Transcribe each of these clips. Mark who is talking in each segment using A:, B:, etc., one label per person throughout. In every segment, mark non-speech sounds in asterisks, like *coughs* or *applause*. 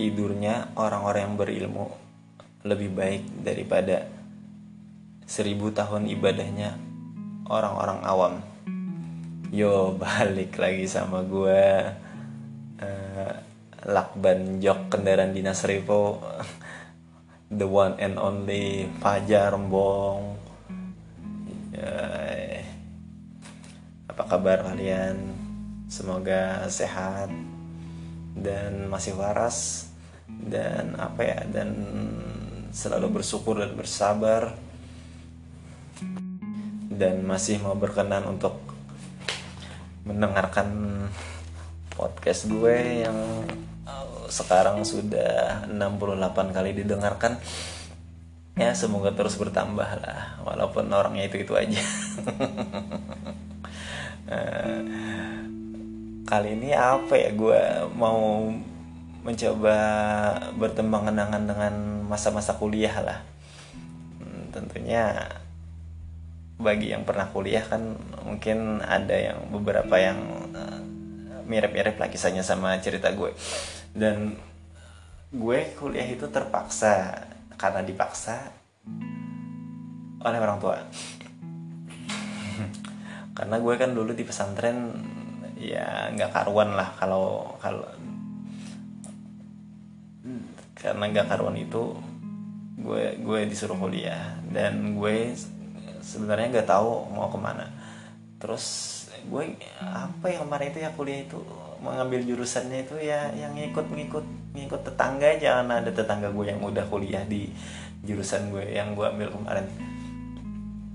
A: tidurnya orang-orang yang berilmu lebih baik daripada seribu tahun ibadahnya orang-orang awam. Yo *laughs* balik lagi sama gue uh, lakban jok kendaraan dinas Revo *laughs* the one and only Fajar Rembong uh, apa kabar kalian? Semoga sehat dan masih waras dan apa ya dan selalu bersyukur dan bersabar. Dan masih mau berkenan untuk mendengarkan podcast gue yang sekarang sudah 68 kali didengarkan. Ya semoga terus bertambah lah walaupun orangnya itu itu aja. *laughs* Eh, kali ini apa ya gue mau mencoba bertembang kenangan dengan masa-masa kuliah lah. Hmm, tentunya bagi yang pernah kuliah kan mungkin ada yang beberapa yang uh, mirip-mirip lah kisahnya sama cerita gue. Dan gue kuliah itu terpaksa karena dipaksa oleh orang tua. *laughs* Karena gue kan dulu di pesantren ya nggak karuan lah kalau kalau karena nggak karuan itu gue gue disuruh kuliah. Dan gue sebenarnya nggak tahu mau ke mana. Terus gue apa yang kemarin itu ya kuliah itu mengambil jurusannya itu ya yang ngikut ngikut ngikut tetangga jangan ada tetangga gue yang udah kuliah di jurusan gue yang gue ambil kemarin.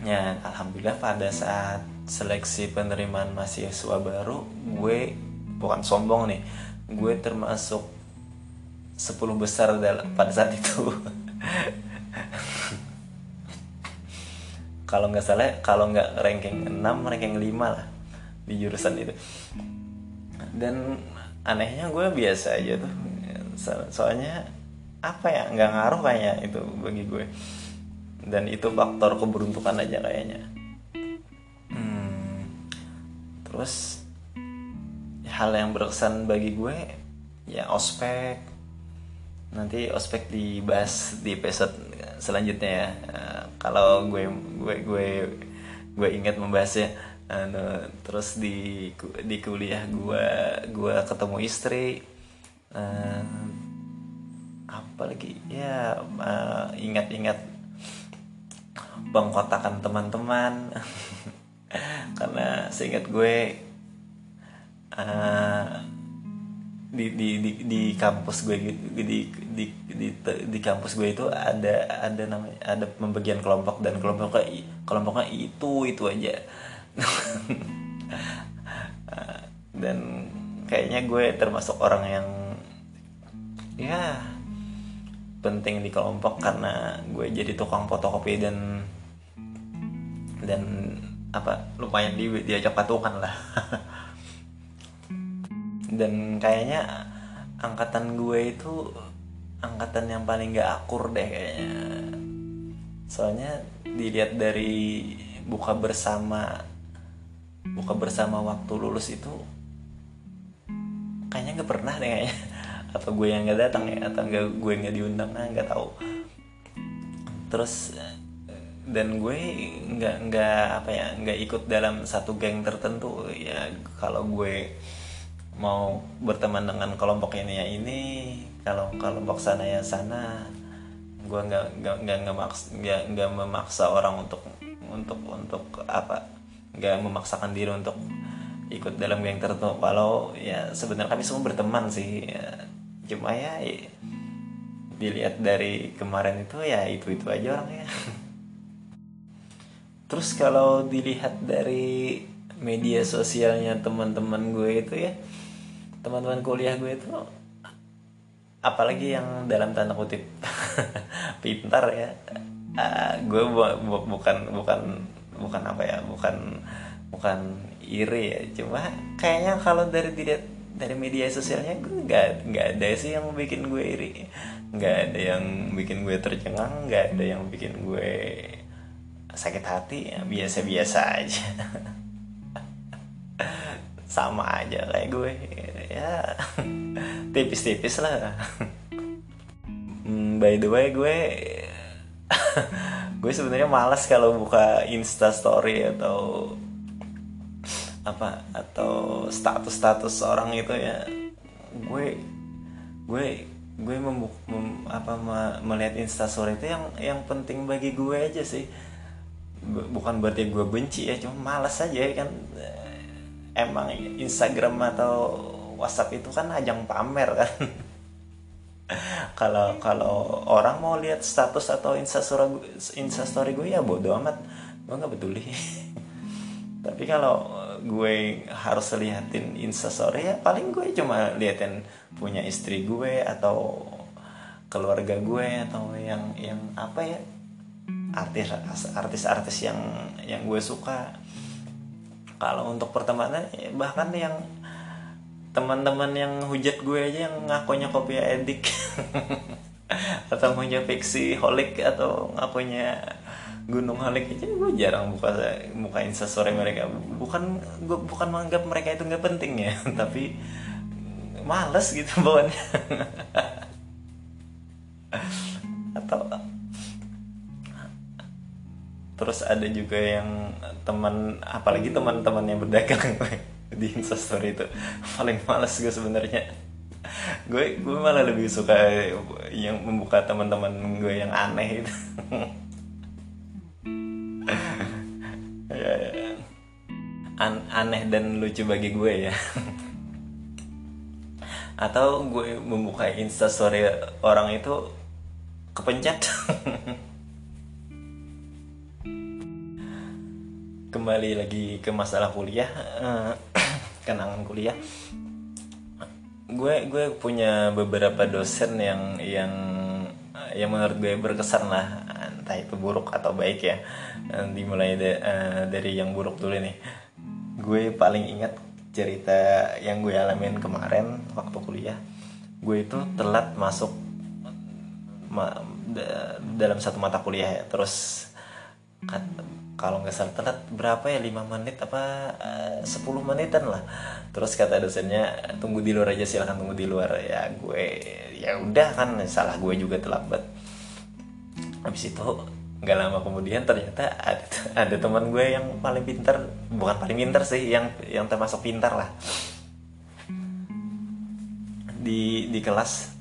A: Ya alhamdulillah pada saat seleksi penerimaan mahasiswa baru gue bukan sombong nih gue termasuk 10 besar dalam pada saat itu. Kalau nggak salah kalau nggak ranking 6 ranking 5 lah di jurusan itu. Dan anehnya gue biasa aja tuh. So soalnya apa ya nggak ngaruh kayaknya itu bagi gue. Dan itu faktor keberuntukan aja kayaknya. Hmm, terus hal yang berkesan bagi gue ya ospek nanti ospek dibahas di episode selanjutnya ya. Uh, kalau gue gue gue gue ingat membahasnya anu terus di di kuliah gue gue ketemu istri uh, apa lagi? Ya uh, ingat-ingat pengkotakan teman-teman. *laughs* Karena seingat gue uh, di, di di di kampus gue gitu di di di di, kampus gue itu ada ada namanya ada pembagian kelompok dan kelompoknya kelompoknya itu itu aja. *laughs* Dan kayaknya gue termasuk orang yang ya penting di kelompok karena gue jadi tukang fotokopi dan dan apa lumayan di diajak patungan lah *laughs* dan kayaknya angkatan gue itu angkatan yang paling gak akur deh kayaknya. Soalnya dilihat dari buka bersama buka bersama waktu lulus itu kayaknya nggak pernah deh kayaknya. *laughs* Atau gue yang nggak datang ya atau nggak gue nggak diundang nah nggak tahu. Terus dan gue nggak nggak apa ya nggak ikut dalam satu geng tertentu. Ya kalau gue mau berteman dengan kelompok ini ya ini kalau kelompok sana ya sana. Gue nggak nggak nggak nggak memaksa orang untuk untuk untuk apa nggak memaksakan diri untuk ikut dalam geng tertentu. Kalau ya sebenarnya kami semua berteman sih ya, cuma ya, ya dilihat dari kemarin itu ya itu itu aja orangnya. *laughs* Terus kalau dilihat dari media sosialnya teman-teman gue itu ya teman-teman kuliah gue itu apalagi yang dalam tanda kutip *laughs* pintar ya. Uh, gue bu bu bukan bukan bukan apa ya bukan bukan iri ya. Cuma kayaknya kalau dari dilihat dari media sosialnya gue nggak nggak ada sih yang bikin gue iri. Nggak ada yang bikin gue tercengang nggak ada yang bikin gue sakit hati ya biasa-biasa aja. *laughs* Sama aja kayak gue ya tipis-tipis lah. Hmm, by the way gue gue sebenarnya malas kalau buka insta story atau apa atau status-status orang itu ya. Gue gue gue membuk mem, apa melihat instastory itu yang yang penting bagi gue aja sih. Bukan berarti gue benci ya cuma malas aja kan. Emang Instagram atau WhatsApp itu kan ajang pamer kan. Kalau kalau orang mau lihat status atau instastory instastory gue ya bodo amat. Gue nggak peduli. *laughs* Tapi kalau gue harus liatin instastory ya paling gue cuma liatin punya istri gue atau keluarga gue atau yang yang apa ya artis artis artis yang yang gue suka. Kalau untuk pertemanan bahkan yang teman-teman yang hujat gue aja yang ngakunya kopi edik. *laughs* Atau punya fiksi holik atau ngakunya gunung halik aja gue jarang buka buka instastory mereka. Bukan gue bukan menganggap mereka itu nggak penting ya *laughs* tapi males gitu bawanya *laughs* atau terus ada juga yang teman apalagi teman-teman yang berdagang di instastory itu. *laughs* Paling males gue sebenarnya. Gue gue malah lebih suka yang membuka teman-teman gue yang aneh itu. *laughs* Ya, ya. An aneh dan lucu bagi gue ya. *laughs* Atau gue membuka instastory orang itu kepencet. Kembali lagi ke masalah kuliah. Uh, kenangan kuliah. Gue gue punya beberapa dosen yang yang yang menurut gue berkesan lah entah itu buruk atau baik ya. Dimulai de, uh, dari yang buruk dulu nih gue paling ingat cerita yang gue alamin kemarin waktu kuliah. Gue itu telat masuk ma, dalam satu mata kuliah ya. Terus kalau nggak salah telat berapa ya? Lima menit apa eh, sepuluh menitan lah. Terus kata dosennya tunggu di luar aja silahkan tunggu di luar. Ya gue ya udah kan salah gue juga terlambat. Habis itu nggak lama kemudian ternyata ada ada teman gue yang paling pintar bukan paling pintar sih yang yang termasuk pintar lah. Di di kelas.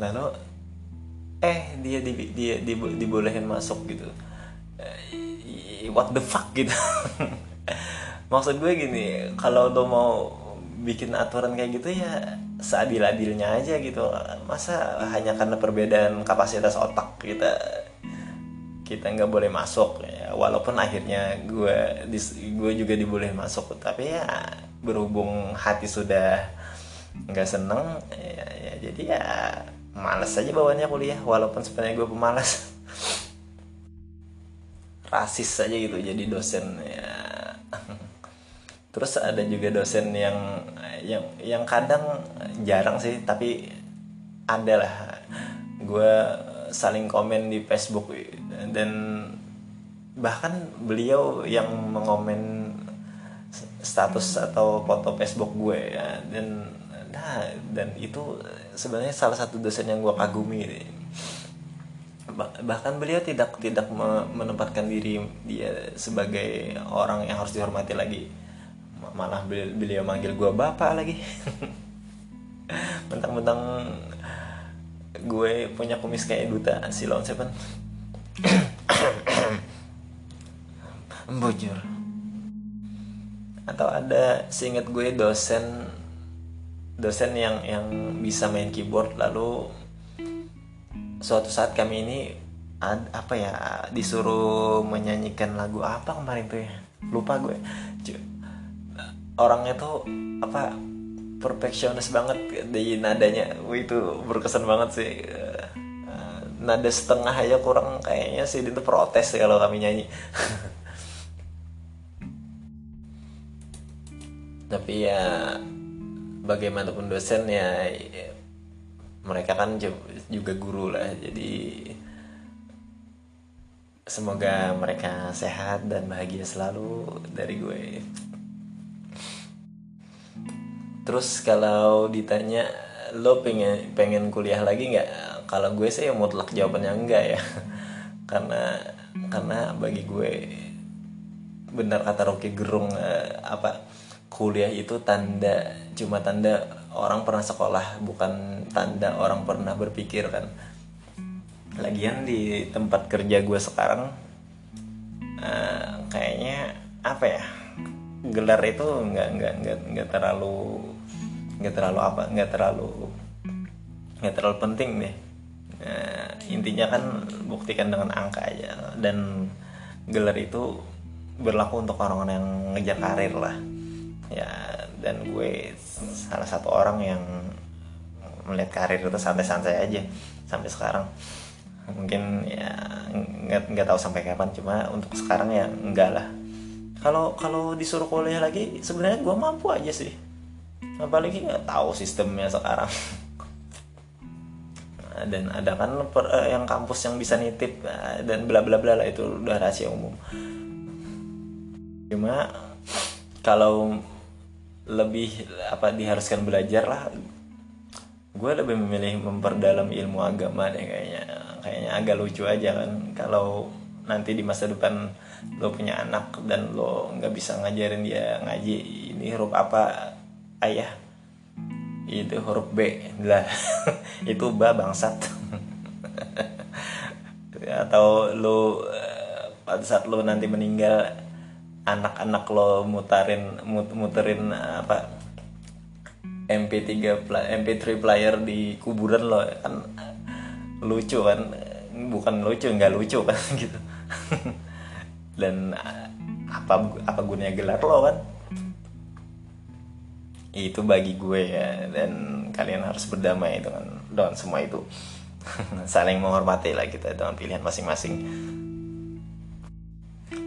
A: Lalu eh dia di, dia di, dibolehin masuk gitu what the fuck gitu. *laughs* Maksud gue gini kalau lo mau bikin aturan kayak gitu ya seadil-adilnya aja gitu. Masa hanya karena perbedaan kapasitas otak kita kita nggak boleh masuk ya. Walaupun akhirnya gue gue juga dibolehin masuk tapi ya berhubung hati sudah nggak seneng ya, ya jadi ya males aja bawanya kuliah walaupun sebenarnya gue pemalas *laughs* rasis saja gitu jadi dosen ya. *laughs* Terus ada juga dosen yang yang yang kadang jarang sih tapi ada lah. Gue saling komen di Facebook dan bahkan beliau yang mengomen status atau foto Facebook gue ya. Dan nah dan itu sebenarnya salah satu dosen yang gue kagumi bahkan beliau tidak tidak menempatkan diri dia sebagai orang yang harus dihormati lagi. Malah beliau manggil gue bapak lagi. *laughs* Mentang-mentang gue punya kumis kayak duta Silon Seven. *coughs* Bujur atau ada seingat gue dosen dosen yang yang bisa main keyboard lalu suatu saat kami ini ad, apa ya disuruh menyanyikan lagu apa kemarin tuh ya? Lupa gue. Orangnya tuh apa perfeksionis banget di nadanya. Wih, itu berkesan banget sih. Uh, nada setengah aja kurang kayaknya sih. Itu protes kalau kami nyanyi. *laughs* Tapi ya bagaimanapun dosen ya mereka kan juga guru lah jadi semoga mereka sehat dan bahagia selalu dari gue. Terus kalau ditanya lo pengen pengen kuliah lagi nggak? Kalau gue sih mutlak jawabannya enggak ya. *laughs* Karena karena bagi gue benar kata Rocky Gerung eh, apa kuliah itu tanda cuma tanda orang pernah sekolah bukan tanda orang pernah berpikir kan. Lagian di tempat kerja gue sekarang uh, kayaknya apa ya gelar itu nggak nggak nggak nggak terlalu nggak terlalu apa nggak terlalu nggak terlalu penting deh. Nah, intinya kan buktikan dengan angka aja. Dan gelar itu berlaku untuk orang-orang yang ngejar karir lah. Ya dan gue salah satu orang yang melihat karir itu santai-santai aja sampai sekarang. Mungkin ya nggak nggak tahu sampai kapan cuma untuk sekarang ya enggak lah. Kalau kalau disuruh kuliah lagi sebenarnya gue mampu aja sih. Apalagi nggak tahu sistemnya sekarang. *laughs* Dan ada kan per, uh, yang kampus yang bisa nitip uh, dan bla bla bla lah itu udah rahasia umum. Cuma kalau lebih apa diharuskan belajar lah. Gue lebih memilih memperdalam ilmu agama deh kayaknya. Kayaknya agak lucu aja kan kalau nanti di masa depan lo punya anak dan lo nggak bisa ngajarin dia ngaji ini huruf apa? Ayah itu huruf B. Lah *laughs* itu ba bangsat. *laughs* Atau lo eh, pada saat lo nanti meninggal anak-anak lo mutarin mut, muterin apa MP3 MP3 player di kuburan lo kan lucu kan bukan lucu nggak lucu kan *laughs* gitu. Dan apa apa gunanya gelar lo kan? Itu bagi gue ya dan kalian harus berdamai dengan dengan semua itu. *laughs* Saling menghormati lah kita dengan pilihan masing-masing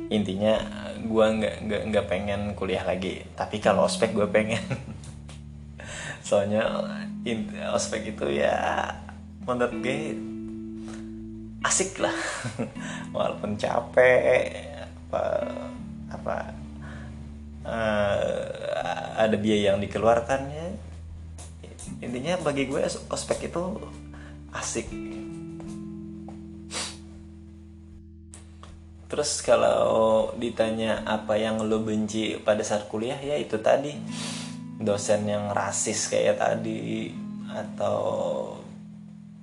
A: intinya gue nggak nggak nggak pengen kuliah lagi. Tapi kalau ospek gue pengen. *laughs* Soalnya ospek itu ya menurut gue asik lah. *laughs* Walaupun capek apa apa uh, ada biaya yang dikeluarkan ya intinya bagi gue ospek itu asik terus kalau ditanya apa yang lo benci pada saat kuliah ya itu tadi. Dosen yang rasis kayak tadi atau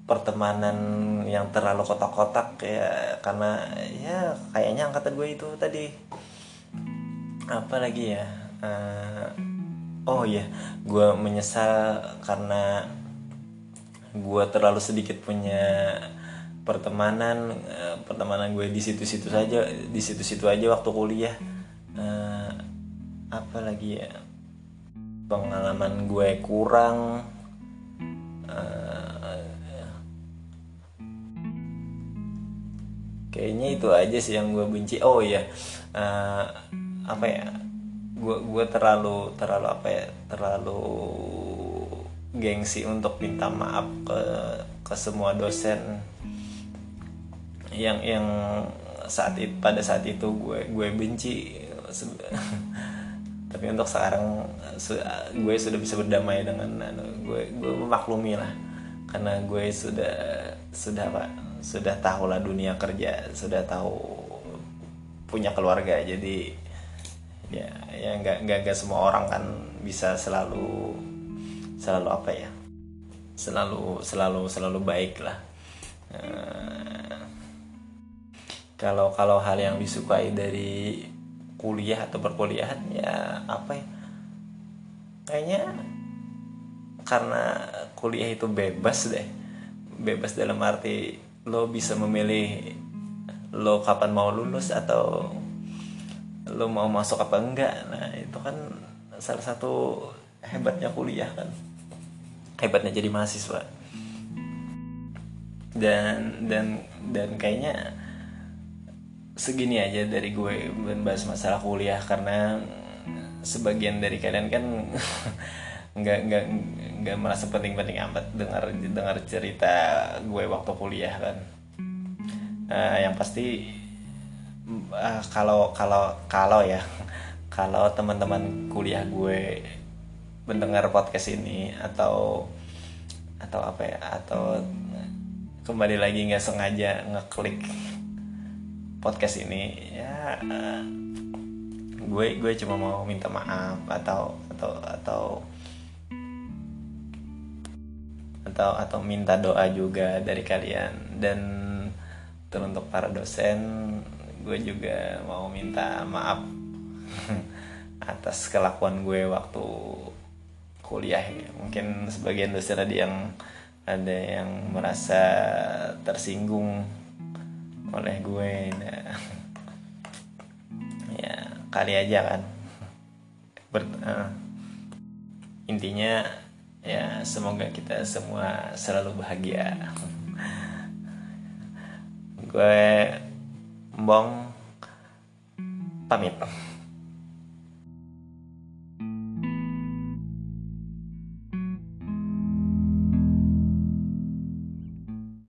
A: pertemanan yang terlalu kotak-kotak ya karena ya kayaknya angkatan gue itu tadi. Apa lagi ya? Uh, oh ya gue menyesal karena gue terlalu sedikit punya pertemanan uh, pertemanan gue di situ-situ saja di situ-situ aja waktu kuliah. Uh, apa lagi ya? Pengalaman gue kurang. Kayaknya itu aja sih yang gue benci. Oh iya uh, apa ya? Gue gue terlalu terlalu apa ya? Terlalu gengsi untuk minta maaf ke ke semua dosen yang yang saat itu pada saat itu gue gue benci. *laughs* Tapi untuk sekarang gue sudah bisa berdamai dengan anu, gue gue memaklumi lah. Karena gue sudah sudah pak sudah tahu lah dunia kerja sudah tahu punya keluarga. Jadi ya ya nggak nggak semua orang kan bisa selalu selalu apa ya selalu selalu selalu baik lah. Uh, kalau kalau hal yang disukai dari kuliah atau perkuliahan ya apa ya? Kayaknya karena kuliah itu bebas deh. Bebas dalam arti lo bisa memilih lo kapan mau lulus atau lo mau masuk apa enggak. Nah itu kan salah satu hebatnya kuliah kan. Hebatnya jadi mahasiswa. Dan dan dan kayaknya segini aja dari gue membahas masalah kuliah karena sebagian dari kalian kan *laughs* nggak nggak nggak merasa penting-penting amat dengar dengar cerita gue waktu kuliah kan. Uh, yang pasti uh, kalau kalau kalau ya *laughs* kalau teman-teman kuliah gue mendengar podcast ini atau atau apa ya atau kembali lagi nggak sengaja ngeklik podcast ini ya uh, gue gue cuma mau minta maaf atau atau atau atau atau minta doa juga dari kalian. Dan teruntuk para dosen gue juga mau minta maaf *laughs* atas kelakuan gue waktu kuliah mungkin sebagian dosen tadi yang ada yang merasa tersinggung oleh gue. Nah, *laughs* ya kali aja kan. Ber, uh, intinya ya semoga kita semua selalu bahagia. *laughs* Gue bong pamit